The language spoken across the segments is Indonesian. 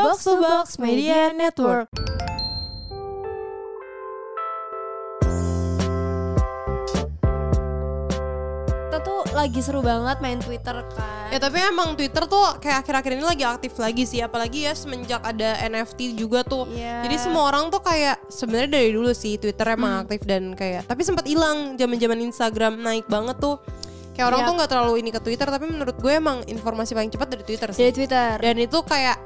Box to Box Media Network. Kita tuh lagi seru banget main Twitter kan. Ya tapi emang Twitter tuh kayak akhir-akhir ini lagi aktif lagi sih apalagi ya semenjak ada NFT juga tuh. Iya. Jadi semua orang tuh kayak sebenarnya dari dulu sih Twitter emang aktif dan kayak tapi sempat hilang zaman-zaman Instagram naik banget tuh. Kayak orang Iya. tuh nggak terlalu ini ke Twitter tapi menurut gue emang informasi paling cepat dari Twitter sih. Dari Twitter. Dan itu kayak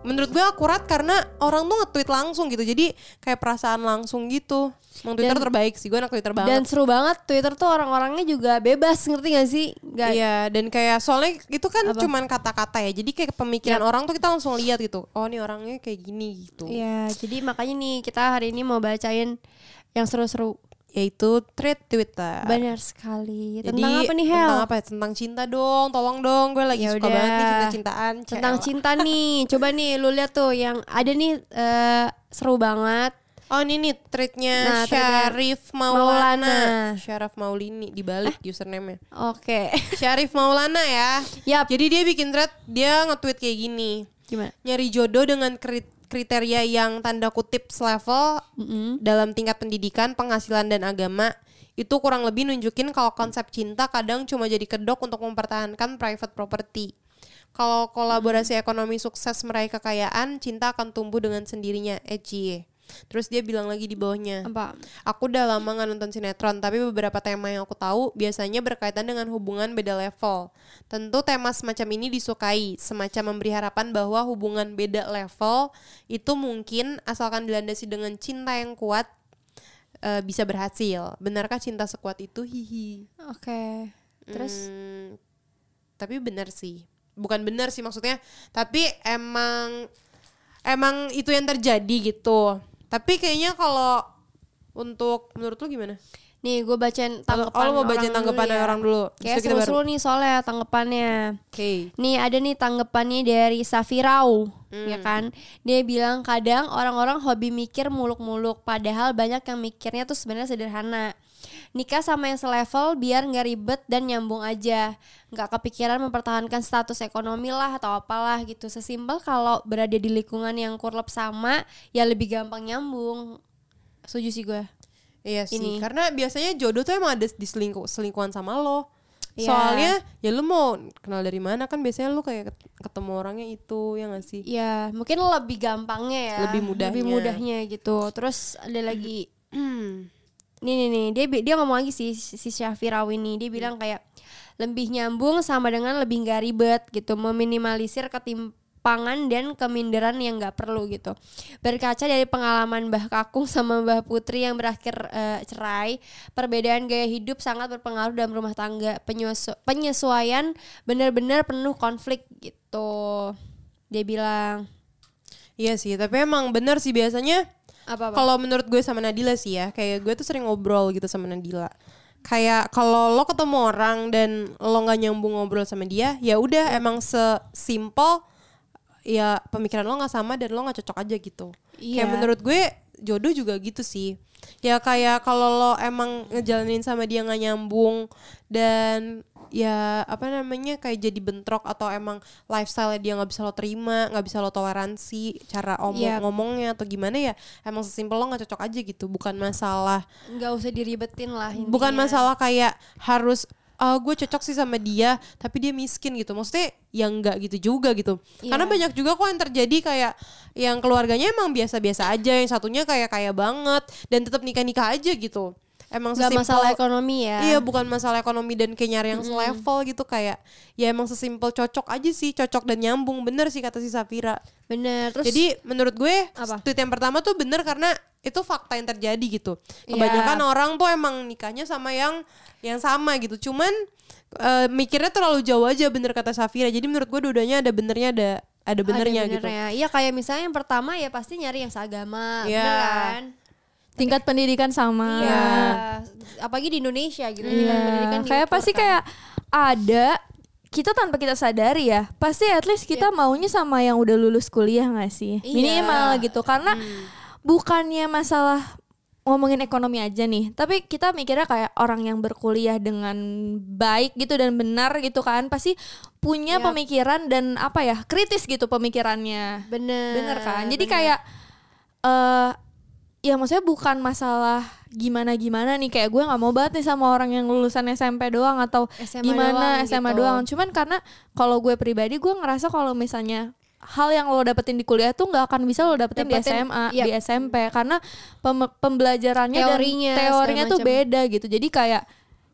menurut gue akurat karena orang tuh nge-tweet langsung gitu. Jadi kayak perasaan langsung gitu. Emang Twitter Dan- terbaik sih. Gue anak Twitter banget. Dan seru banget Twitter tuh orang-orangnya juga bebas ngerti gak sih? Gak, Iya, dan kayak soalnya itu kan Apa? cuman kata-kata ya. Jadi kayak pemikiran orang tuh kita langsung lihat gitu. Oh, nih orangnya kayak gini gitu. Iya, jadi makanya nih kita hari ini mau bacain yang seru-seru. Yaitu thread Twitter. Benar sekali. Jadi, Tentang apa nih Hel? Tentang apa ya? Tentang cinta dong. Tolong dong. Gue lagi Ya suka banget nih cinta-cintaan. Tentang cinta nih. Coba nih lu lihat tuh yang ada nih eh, seru banget. Oh ini nih threadnya Nah, Syarif Maulana. Maulana. Syarif Maulini dibalik username-nya. Oke. Syarif Maulana ya. Yap. Jadi dia bikin thread, dia nge-tweet kayak gini. Gimana? Nyari jodoh dengan kri- kriteria yang tanda kutip selevel dalam tingkat pendidikan, penghasilan dan agama itu kurang lebih nunjukin kalau konsep cinta kadang cuma jadi kedok untuk mempertahankan private property. Kalau kolaborasi ekonomi sukses meraih kekayaan, cinta akan tumbuh dengan sendirinya. Eci. Terus dia bilang lagi di bawahnya. Apa? Aku udah lama nggak nonton sinetron, tapi beberapa tema yang aku tahu biasanya berkaitan dengan hubungan beda level. Tentu tema semacam ini disukai, semacam memberi harapan bahwa hubungan beda level itu mungkin asalkan dilandasi dengan cinta yang kuat eh, bisa berhasil. Benarkah cinta sekuat itu? Hihi. Oke. Terus Hmm, tapi benar sih. Bukan benar sih maksudnya, tapi emang emang itu yang terjadi gitu. Tapi kayaknya kalau untuk menurut lu gimana? nih gue bacain tanggapan oh, mau bacain orang tanggapan dulu ya. orang dulu. Kayak baru- seru-seru nih soalnya tanggapannya. Oke. Nih ada nih tanggapannya dari Safirau, Hmm. ya kan? Dia bilang kadang orang-orang hobi mikir muluk-muluk, padahal banyak yang mikirnya tuh sebenarnya sederhana. Nikah sama yang selevel biar nggak ribet dan nyambung aja, nggak kepikiran mempertahankan status ekonomi lah atau apalah gitu. Sesimpel kalau berada di lingkungan yang kurlep sama, ya lebih gampang nyambung. Setuju sih gue. Iya sih, Ini. karena biasanya jodoh tuh emang ada di selingkuh selingkuhan sama lo. Iya. Soalnya ya lu mau kenal dari mana kan biasanya lu kayak ket- ketemu orangnya itu ya gak sih? Ya mungkin lebih gampangnya ya, Lebih mudahnya. lebih mudahnya gitu. Terus ada lagi nih nih nih. Dia dia ngomong lagi sih si Syafirawi ini. Dia bilang kayak lebih nyambung sama dengan lebih nggak ribet gitu. Meminimalisir ketimpangan dan keminderan yang nggak perlu gitu. Berkaca dari pengalaman Mbah Kakung sama Mbah Putri yang berakhir eh, cerai perbedaan gaya hidup sangat berpengaruh dalam rumah tangga. Penyesu- penyesuaian benar-benar penuh konflik gitu. Dia bilang. Iya sih, tapi emang bener sih biasanya apa apa Kalau menurut gue sama Nadila sih ya, kayak gue tuh sering ngobrol gitu sama Nadila. Kayak kalau lo ketemu orang dan lo nggak nyambung ngobrol sama dia, ya udah emang sesimpel ya pemikiran lo nggak sama dan lo nggak cocok aja gitu. Iya. Kayak menurut gue jodoh juga gitu sih. Ya kayak kalau lo emang ngejalanin sama dia nggak nyambung dan ya apa namanya kayak jadi bentrok atau emang lifestyle dia nggak bisa lo terima nggak bisa lo toleransi cara omong Iya. ngomongnya atau gimana ya emang sesimpel lo nggak cocok aja gitu bukan masalah nggak usah diribetin lah intinya. bukan masalah kayak harus ah gue cocok sih sama dia tapi dia miskin gitu maksudnya yang nggak gitu juga gitu karena Iya. banyak juga kok yang terjadi kayak yang keluarganya emang biasa-biasa aja yang satunya kayak kaya banget dan tetap nikah-nikah aja gitu emang nggak sesimpel masalah ekonomi ya Iya bukan masalah ekonomi dan kayak nyari yang selevel gitu kayak ya emang sesimpel cocok aja sih cocok dan nyambung bener sih kata si Safira. bener terus Jadi menurut gue Apa? tweet yang pertama tuh bener karena itu fakta yang terjadi gitu. Iya. Kebanyakan orang tuh emang nikahnya sama yang yang sama gitu. Cuman eh, mikirnya terlalu jauh aja bener kata Safira. Jadi menurut gue dua-duanya ada benernya ada ada benernya ada gitu. benernya. Iya kayak misalnya yang pertama ya pasti nyari yang seagama, Iya. bener kan? Tingkat pendidikan sama. Iya. Apalagi di Indonesia gitu. tingkat pendidikan kayak pasti kayak ada kita tanpa kita sadari ya pasti at least kita maunya sama yang udah lulus kuliah gak sih Iya. minimal gitu karena bukannya masalah ngomongin ekonomi aja nih. Tapi kita mikirnya kayak orang yang berkuliah dengan baik gitu dan benar gitu kan pasti punya Yap. pemikiran dan apa ya kritis gitu pemikirannya. Bener. Bener kan? Jadi bener. kayak eh ya maksudnya bukan masalah gimana gimana nih kayak gue nggak mau banget nih sama orang yang lulusan SMP doang atau SMA gimana doang SMA gitu. doang. Cuman karena kalau gue pribadi gue ngerasa kalau misalnya hal yang lo dapetin di kuliah tuh nggak akan bisa lo dapetin, di Dapetin, SMA, iya. di SMP karena pem- pembelajarannya Teorinya, dan teorinya tuh macam. beda gitu. Jadi kayak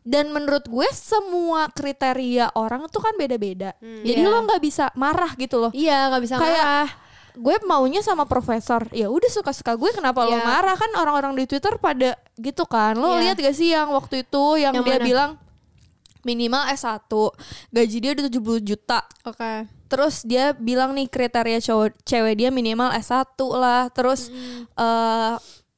dan menurut gue semua kriteria orang tuh kan beda-beda. Jadi Iya. lo nggak bisa marah gitu loh Iya nggak bisa kayak marah. Gue maunya sama profesor ya udah suka suka gue kenapa lo Iya. marah kan orang-orang di twitter pada gitu kan lo Iya. lihat gak sih yang waktu itu yang, Yang dia mana? bilang minimal S1 gaji dia udah 70 juta Oke. terus dia bilang nih kriteria cowok cewek dia minimal S1 lah terus eh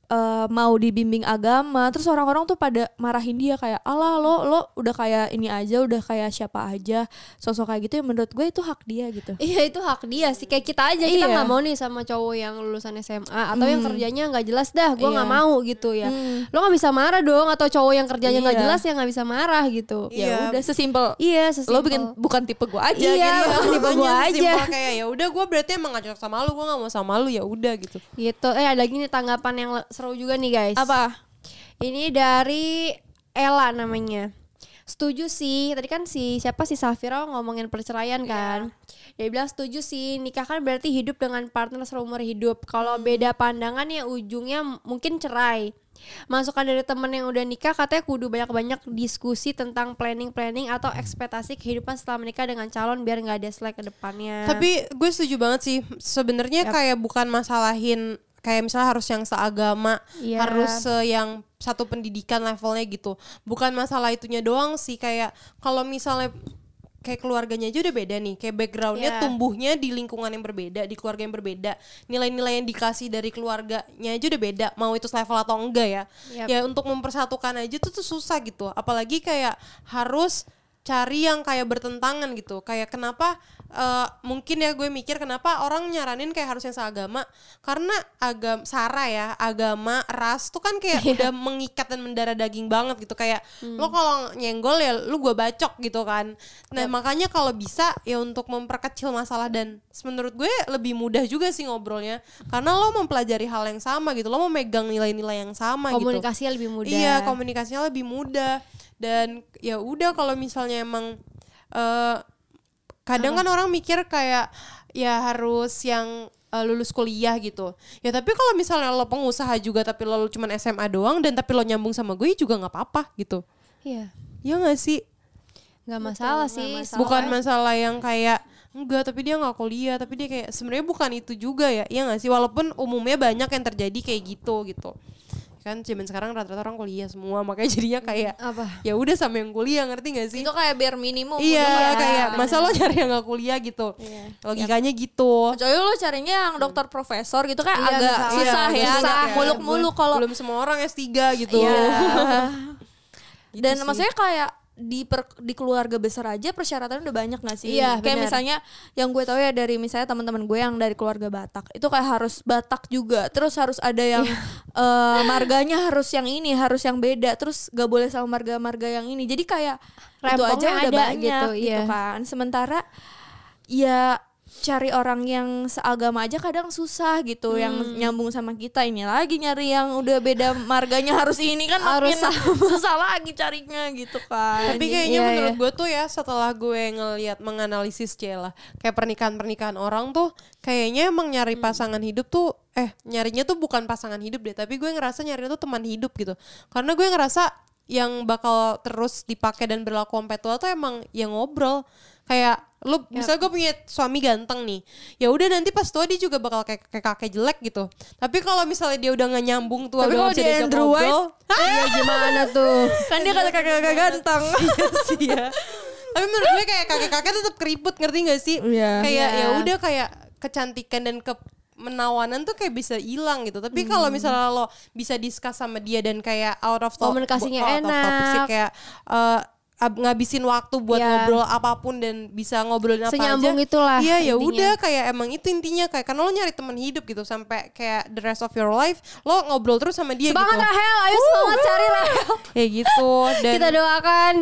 eh, mau dibimbing agama terus orang-orang tuh pada marahin dia kayak alah lo lo udah kayak ini aja udah kayak siapa aja sosok kayak gitu ya menurut gue itu hak dia gitu Iya itu hak dia sih kayak kita aja kita Iya. nggak mau nih sama cowok yang lulusan SMA atau yang kerjanya nggak jelas dah gue nggak Iya. mau gitu ya Hmm. lo nggak bisa marah dong atau cowok yang kerjanya nggak Iya. jelas ya nggak bisa marah gitu Iya. ya udah sesimpel iya lo sesimpel. bikin bukan tipe gue aja Iya, gitu. bukan tipe Makanya gua aja. kayak ya udah gue berarti emang gak cocok sama lu gue gak mau sama lu ya udah gitu gitu eh ada lagi nih tanggapan yang seru juga nih guys. Apa? ini dari Ella namanya. Setuju sih. Tadi kan si siapa? Si Safira ngomongin perceraian kan. Dia bilang setuju sih. Nikah kan berarti hidup dengan partner seumur hidup. Kalau beda pandangan ya ujungnya mungkin cerai. Masukan dari temen yang udah nikah katanya kudu banyak-banyak diskusi tentang planning-planning atau ekspektasi kehidupan setelah menikah dengan calon biar nggak ada slack ke depannya. Tapi gue setuju banget sih. Sebenarnya kayak bukan masalahin kayak misalnya harus yang seagama, Iya. harus se- yang satu pendidikan levelnya gitu. Bukan masalah itunya doang sih kayak kalau misalnya kayak keluarganya aja udah beda nih, kayak backgroundnya Iya. tumbuhnya di lingkungan yang berbeda, di keluarga yang berbeda, nilai-nilai yang dikasih dari keluarganya aja udah beda, mau itu level atau enggak ya, Yap. ya untuk mempersatukan aja tuh tuh susah gitu, apalagi kayak harus cari yang kayak bertentangan gitu. Kayak kenapa eh, mungkin ya gue mikir kenapa orang nyaranin kayak harus yang seagama. Karena agam sara ya agama ras tuh kan kayak udah mengikat dan mendarah daging banget gitu. Kayak lo kalau nyenggol ya lu gue bacok gitu kan. Nah makanya kalau bisa ya untuk memperkecil masalah dan menurut gue lebih mudah juga sih ngobrolnya. Karena lo mempelajari hal yang sama gitu lo mau megang nilai-nilai yang sama gitu. Komunikasinya lebih mudah. Iya, komunikasinya lebih mudah dan ya udah kalau misalnya emang eh kadang kan orang mikir kayak ya harus yang eh, lulus kuliah gitu. Ya tapi kalau misalnya lo pengusaha juga tapi lo cuma SMA doang dan tapi lo nyambung sama gue juga nggak apa-apa gitu. iya Ya nggak sih? nggak masalah sih Bukan masalah yang kayak enggak tapi dia nggak kuliah tapi dia kayak sebenarnya bukan itu juga ya. Iya nggak sih? Walaupun umumnya banyak yang terjadi kayak gitu gitu. Kan zaman sekarang rata-rata orang kuliah semua makanya jadinya kayak apa ya udah sama yang kuliah ngerti gak sih? Itu kayak bare minimum. iya gitu. kayak masa lo cari yang gak kuliah gitu logikanya gitu Kecuali lo carinya yang dokter profesor gitu kan Iya, agak susah. susah Iya, ya, susah ya. muluk-muluk kalau belum semua orang S3 gitu Iya. Gitu Dan sih. maksudnya kayak di per- di keluarga besar aja persyaratan udah banyak gak sih? Iya, kayak benar. misalnya yang gue tahu ya dari misalnya teman-teman gue yang dari keluarga Batak itu kayak harus Batak juga, terus harus ada yang eh, marganya harus yang ini, harus yang beda, terus gak boleh sama marga-marga yang ini. Jadi kayak itu aja Rempongnya udah ada banyak gitu, gitu, iya. kan. Sementara ya cari orang yang seagama aja kadang susah gitu yang Hmm. nyambung sama kita ini lagi nyari yang udah beda marganya harus ini kan Harus makin susah lagi carinya gitu kan tapi kayaknya Iya, menurut iya. gue tuh ya setelah gue ngelihat menganalisis Cela kayak pernikahan pernikahan orang tuh kayaknya emang nyari Hmm. pasangan hidup tuh eh nyarinya tuh bukan pasangan hidup deh tapi gue ngerasa nyarinya tuh teman hidup gitu karena gue ngerasa yang bakal terus dipakai dan berlaku sampai tua tuh emang yang ngobrol kayak lu misalnya gue punya suami ganteng nih ya udah nanti pas tua dia juga bakal kayak, kayak kakek jelek gitu tapi kalau misalnya dia udah nggak nyambung tua Tapi kalau dia Andrew White, iya gimana tuh kan dia kata kakak-kakak ganteng Iya sih ya. Tapi menurut gue kayak kakek-kakek tetap keriput ngerti gak sih? Iya. Kayak Iya. ya udah kayak kecantikan dan ke menawanan tuh kayak bisa hilang gitu. Tapi Hmm. kalau misalnya lo bisa discuss sama dia dan kayak out of top- Komunikasinya out of topic sih, enak. kayak ab- ngabisin waktu buat Iya. ngobrol apa pun dan bisa ngobrolin apa Senyambung aja. itulah Iya ya udah kayak emang itu intinya kayak karena lo nyari teman hidup gitu sampai kayak the rest of your life lo ngobrol terus sama dia Semangat gitu. Rahel, ayo semangat cari Rahel. Kayak gitu dan Kita doakan.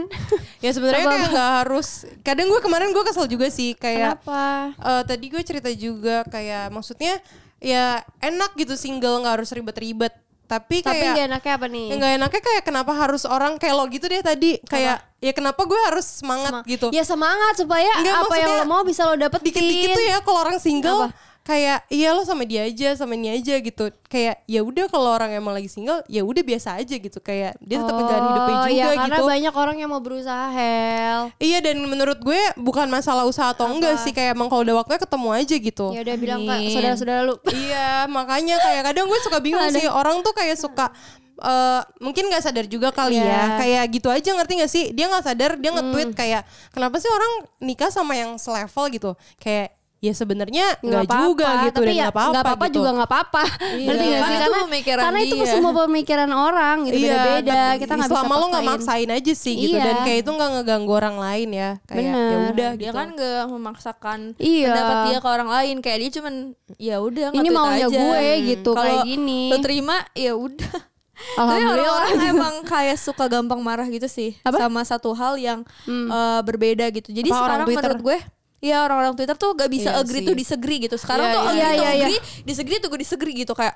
ya sebenarnya kayak nggak harus. Kadang gue kemarin gue kesel juga sih kayak Kenapa? eh, tadi gue cerita juga kayak maksudnya ya enak gitu single nggak harus ribet-ribet tapi Tapi kayak gak enaknya apa nih? nggak enaknya kayak kenapa harus orang kayak lo gitu deh tadi kayak ya kenapa gue harus semangat Sema- gitu Ya semangat supaya Enggak, apa yang lo mau bisa lo dapetin. dikit-dikit tuh ya kalau orang single Apa? Kayak iya lo sama dia aja sama ini aja gitu. Kayak ya udah kalau orang emang lagi single ya udah biasa aja gitu. Kayak dia tetap menjalani hidupnya Oh, juga iya, karena gitu. banyak orang yang mau berusaha Hel. Iya dan menurut gue bukan masalah usaha atau enggak sih. Kayak emang kalau udah waktunya ketemu aja gitu. Ya udah bilang Amin. saudara-saudara lu. iya makanya kayak kadang gue suka bingung sih. Orang tuh kayak suka eh, mungkin nggak sadar juga kali Iya. ya kayak gitu aja ngerti gak sih? Dia nggak sadar dia nge-tweet kayak kenapa sih orang nikah sama yang selevel? gitu. Kayak ya sebenarnya nggak apa-apa, juga gitu tapi dan ya nggak apa-apa nggak apa-apa gitu. juga nggak apa-apa Iya, ngerti nggak kan sih itu karena pemikiran karena itu dia. semua pemikiran orang gitu Iya, beda-beda dan kita nggak bisa selama lo nggak maksain aja sih gitu Iya. dan kayak itu nggak ngeganggu orang lain ya kayak ya udah dia gitu. kan gak memaksakan Iya. pendapat dia ke orang lain kayak dia cuman ya udah Ini maunya aja. gue gitu, Kalau kayak gini. lo terima ya udah tapi orang-orang emang kayak suka gampang marah gitu sih Apa? sama satu hal yang eh, berbeda gitu jadi Apa orang sekarang menurut gue Ya orang-orang Twitter tuh gak bisa Iya agree sih. tuh disagree gitu. Sekarang Iya, tuh iya. agree Iya, tuh iya, iya. agree, disagree tuh gue disagree gitu kayak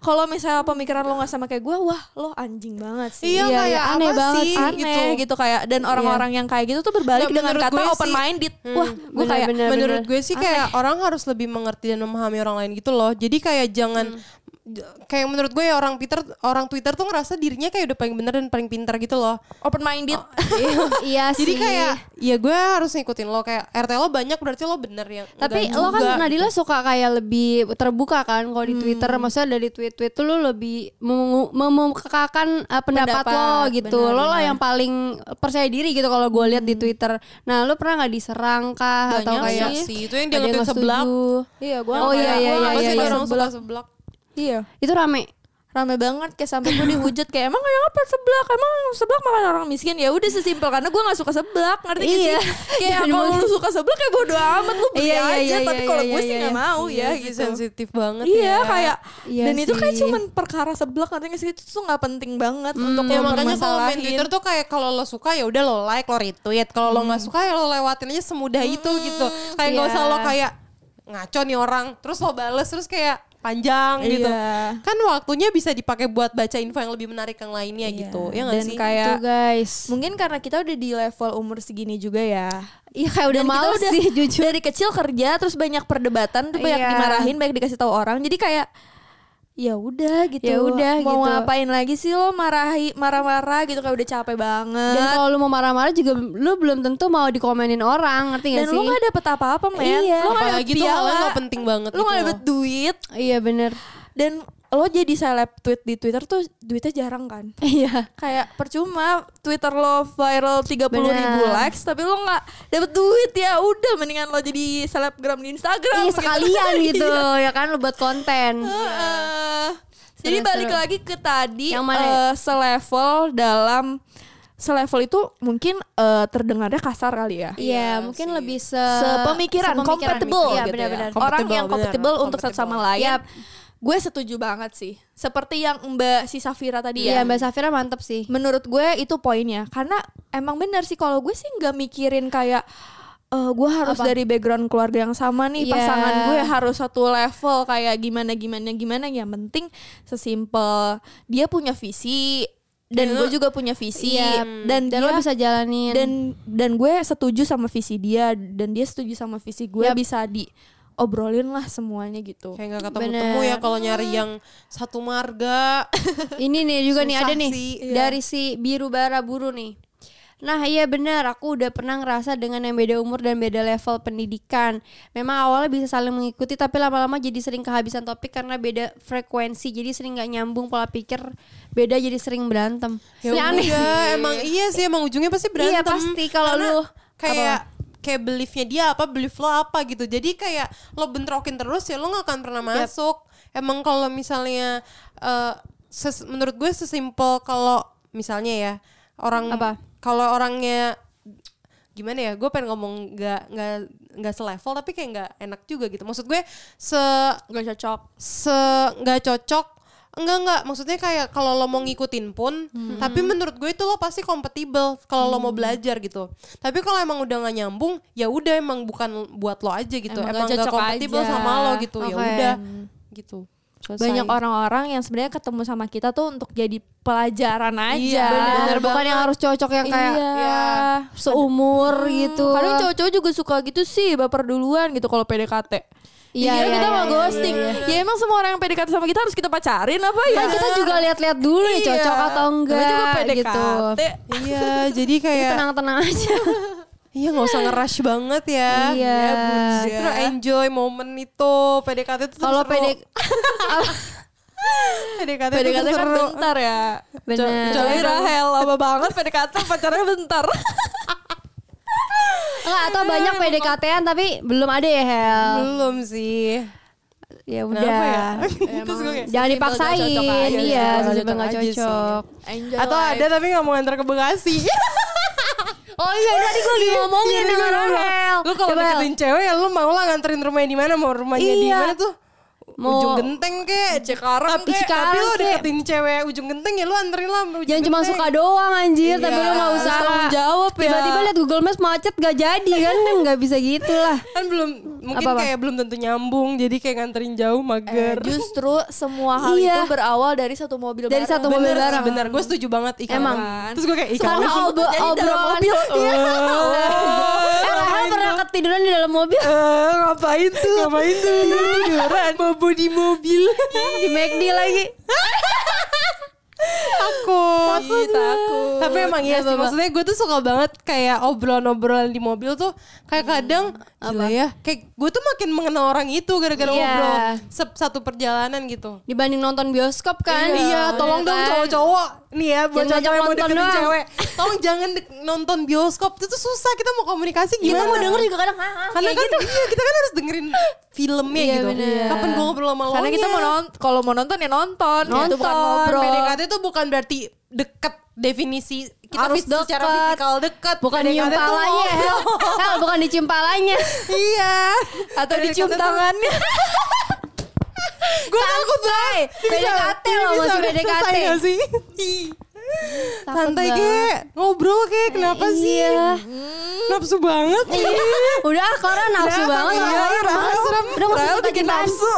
kalau misalnya pemikiran lo gak sama kayak gue, wah lo anjing banget sih. Iya, Iya, kayak iya, aneh apa banget sih sih, aneh gitu. kayak dan orang-orang yang kayak gitu tuh berbalik Nggak, dengan kata gue open minded. Wah, gue kayak bener, menurut bener. gue sih kayak orang harus lebih mengerti dan memahami orang lain gitu loh. Jadi kayak jangan kayak menurut gue ya orang Twitter orang Twitter tuh ngerasa dirinya kayak udah paling bener dan paling pintar gitu loh. open minded. iya sih Jadi kayak ya gue harus ngikutin lo kayak RT lo banyak berarti lo bener ya. tapi lo kan. Nadila suka kayak lebih terbuka kan kalau di Twitter maksudnya dari tweet-tweet tuh lo lebih memu- memukakakan uh, pendapat, Pendapat, lo gitu benar, lo lah yang paling percaya diri gitu kalau gue lihat di Twitter nah lo pernah nggak diserang kah atau Banyak kayak Iya sih, itu yang dia nggak seblak. iya, gue Oh, iya, iya, iya, iya, iya. orang suka seblak? Iya. itu rame Rame banget kayak sampai gue dihujat kayak emang kenapa seblak? Emang seblak makan orang miskin? Ya udah sesimpel karena gue gak suka seblak, ngerti gak Iya. sih? Kayak kalau lu suka seblak kayak bodo amat lu beli Iya, iya, aja, iya, tapi iya, kalau iya, gue sih iya, gak iya. mau ya Iya sih, gitu. sensitif banget Iya ya. kayak Iya dan itu kayak sih. cuman perkara seblak ngerti gak sih itu tuh gak penting banget untuk Ya lo makanya kalau main. Twitter tuh kayak kalau lo suka ya udah lo like, lo retweet. Kalau lo nggak suka ya lo lewatin aja semudah itu gitu. Kayak nggak Iya. usah lo kayak ngaco nih orang, terus lo bales terus kayak panjang gitu. Iya. Kan waktunya bisa dipakai buat baca info yang lebih menarik yang lainnya Iya. gitu. Ya nggak Dan sih? kayak tuh guys mungkin karena kita udah di level umur segini juga ya. iya kayak udah Dan kita males udah sih jujur dari kecil kerja terus banyak perdebatan tuh banyak Iya. dimarahin banyak dikasih tahu orang jadi kayak ya udah gitu Ya udah mau gitu. ngapain lagi sih lo marahi marah-marah gitu kayak udah capek banget Dan kalau lu mau marah-marah juga lu belum tentu mau dikomenin orang, ngerti gak dan sih? lo gak dapet apa-apa men Iya. lo gak dapet piala yang nggak penting banget lo gitu gak loh. dapet duit Iya bener. dan lo jadi seleb tweet di Twitter tuh duitnya jarang kan Iya. kayak percuma Twitter lo viral 30 ribu Bener. likes tapi lo nggak dapet duit ya udah mendingan lo jadi selebgram di Instagram Iya sekalian gitu Iya. ya kan lu buat konten. Heeh. Jadi Seru, balik seru. lagi ke tadi Yang mana? eh, selevel dalam selevel itu mungkin eh, terdengarnya kasar kali ya. Iya, mungkin lebih se Sepemikiran, sepemikiran compatible Iya, gitu benar-benar. ya. Orang Compatible, yang benar. compatible untuk satu sama lain. Yap. Gue setuju banget sih. Seperti yang Mbak si Safira tadi ya. Iya, Mbak Safira mantep sih. Menurut gue itu poinnya. Karena emang benar sih kalau gue sih nggak mikirin kayak eh gue harus Apa? dari background keluarga yang sama nih Iya. pasangan gue harus satu level kayak gimana gimana gimana yang penting sesimpel dia punya visi dan gue juga punya visi Iya, dan, dan dia lo bisa jalanin. dan dan gue setuju sama visi dia dan dia setuju sama visi gue Yap. bisa diobrolin lah semuanya gitu Kayak gak ketemu Bener. temu ya kalau nyari yang satu marga. Ini nih juga nih Susah ada nih sih. dari si biru bara buru nih. Nah iya benar, aku udah pernah ngerasa dengan yang beda umur dan beda level pendidikan. Memang awalnya bisa saling mengikuti, tapi lama-lama jadi sering kehabisan topik karena beda frekuensi. Jadi sering nggak nyambung pola pikir, beda jadi sering berantem. Ya Ini aneh. emang iya sih emang ujungnya pasti berantem. Iya, pasti. Kalau lu kayak kayak beliefnya dia apa, belief lo apa gitu. Jadi kayak lo bentrokin terus ya lo gak akan pernah masuk. Emang kalau misalnya eh, ses- menurut gue sesimpel kalau misalnya ya orang Apa? kalau orangnya gimana ya gue pengen ngomong nggak nggak nggak selevel tapi kayak nggak enak juga gitu maksud gue se Gak cocok. se nggak cocok enggak enggak maksudnya kayak kalau lo mau ngikutin pun tapi menurut gue itu lo pasti kompatibel kalau lo mau belajar gitu tapi kalau emang udah nggak nyambung ya udah emang bukan buat lo aja gitu Emang emang, cocok kompatibel sama lo gitu ya Oke. udah gitu Selesai. Banyak orang-orang yang sebenarnya ketemu sama kita tuh untuk jadi pelajaran aja. Iya, Bener, bukan banget. yang harus cocok yang kayak Iya. ya, seumur gitu. Kadang cowok-cowok juga suka gitu sih, baper duluan gitu kalau PDKT. Iya, Iya, iya, kita iya, mau iya, ghosting. Ya emang semua orang yang PDKT sama kita harus kita pacarin apa ya? Kan kita juga lihat-lihat dulu ya Iya. cocok atau Namanya juga enggak PDKT. gitu. iya jadi kayak Tenang-tenang aja. iya nggak usah ngerush banget ya Iya. Terus enjoy momen itu PDKT itu Kalau seru. PD PDKT, PDKT kan bentar ya. Bener. Kecuali Rahel lama banget PDKT pacarnya bentar. enggak atau banyak PDKT-an tapi belum ada ya Hel. belum sih Ya ya? udah. Terus gue kayak, Jangan dipaksain. gak cocok aja, Iya, simpel nggak cocok atau ada tapi nggak mau nganter ke Bekasi Oh iya tadi gue lagi ngomongin Iya, dengan gua bilang, Rahel. Lu kalau deketin cewek ya lu mau lah nganterin rumahnya di mana? Mau rumahnya di Iya. mana tuh? Mau- ujung genteng kek Cikarang tapi, kek. tapi Cikarang kek. deketin cewek ujung genteng ya lu anterin lah ujung Jangan cuma suka doang anjir, tapi Iya, lu gak harus usah tanggung jawab ya. Tiba-tiba liat Google Maps macet gak jadi kan kan gak bisa gitu lah. kan belum mungkin Apa-apa? kayak belum tentu nyambung jadi kayak nganterin jauh Eh, mager justru semua hal Iya. itu berawal dari satu mobil Dari bareng. satu mobil bener bareng. sih bener. Gue setuju banget ikan Emang. terus gue kayak ikan Karena obro obrolan mobil. Eh. Rahel pernah ketiduran di dalam mobil? Eh, ngapain tuh? Ngapain tuh? Tiduran. Bobo di mobil. Di McD lagi takut Ih, takut. tapi emang iya sih Apa-apa? maksudnya gue tuh suka banget kayak obrolan-obrolan di mobil tuh kayak kadang gila ya kayak gue tuh makin mengenal orang itu gara-gara Iya. ngobrol satu perjalanan gitu Dibanding nonton bioskop kan iya, tolong dong kan? cowok-cowok nih ya buat cowok yang mau deketin doang. cewek tolong jangan nonton bioskop itu tuh susah kita mau komunikasi Kita gimana mau denger juga kadang "Ah, ah," karena kan gitu. iya kita kan harus dengerin filmnya Iya, gitu bener. kapan gue ngobrol sama lo Karena kita mau nonton, kalau mau nonton ya nonton, Nonton. Itu bukan ngobrol. PDKT itu bukan berarti deket definisi kita Harus fit- secara deket. fisikal deket Bukan tuh palanya Hel ngobrol. Hel bukan dicium palanya iya Atau dicium tangannya. gue takut banget PDKT loh, masih PDKT. gak sih Ih. santai kek ngobrol kek kenapa sih Iya nafsu banget Udah Clara nafsu Udah, banget iya, Rahel. Rahel. Udah gak usah Rahel cerita bikin nafsu.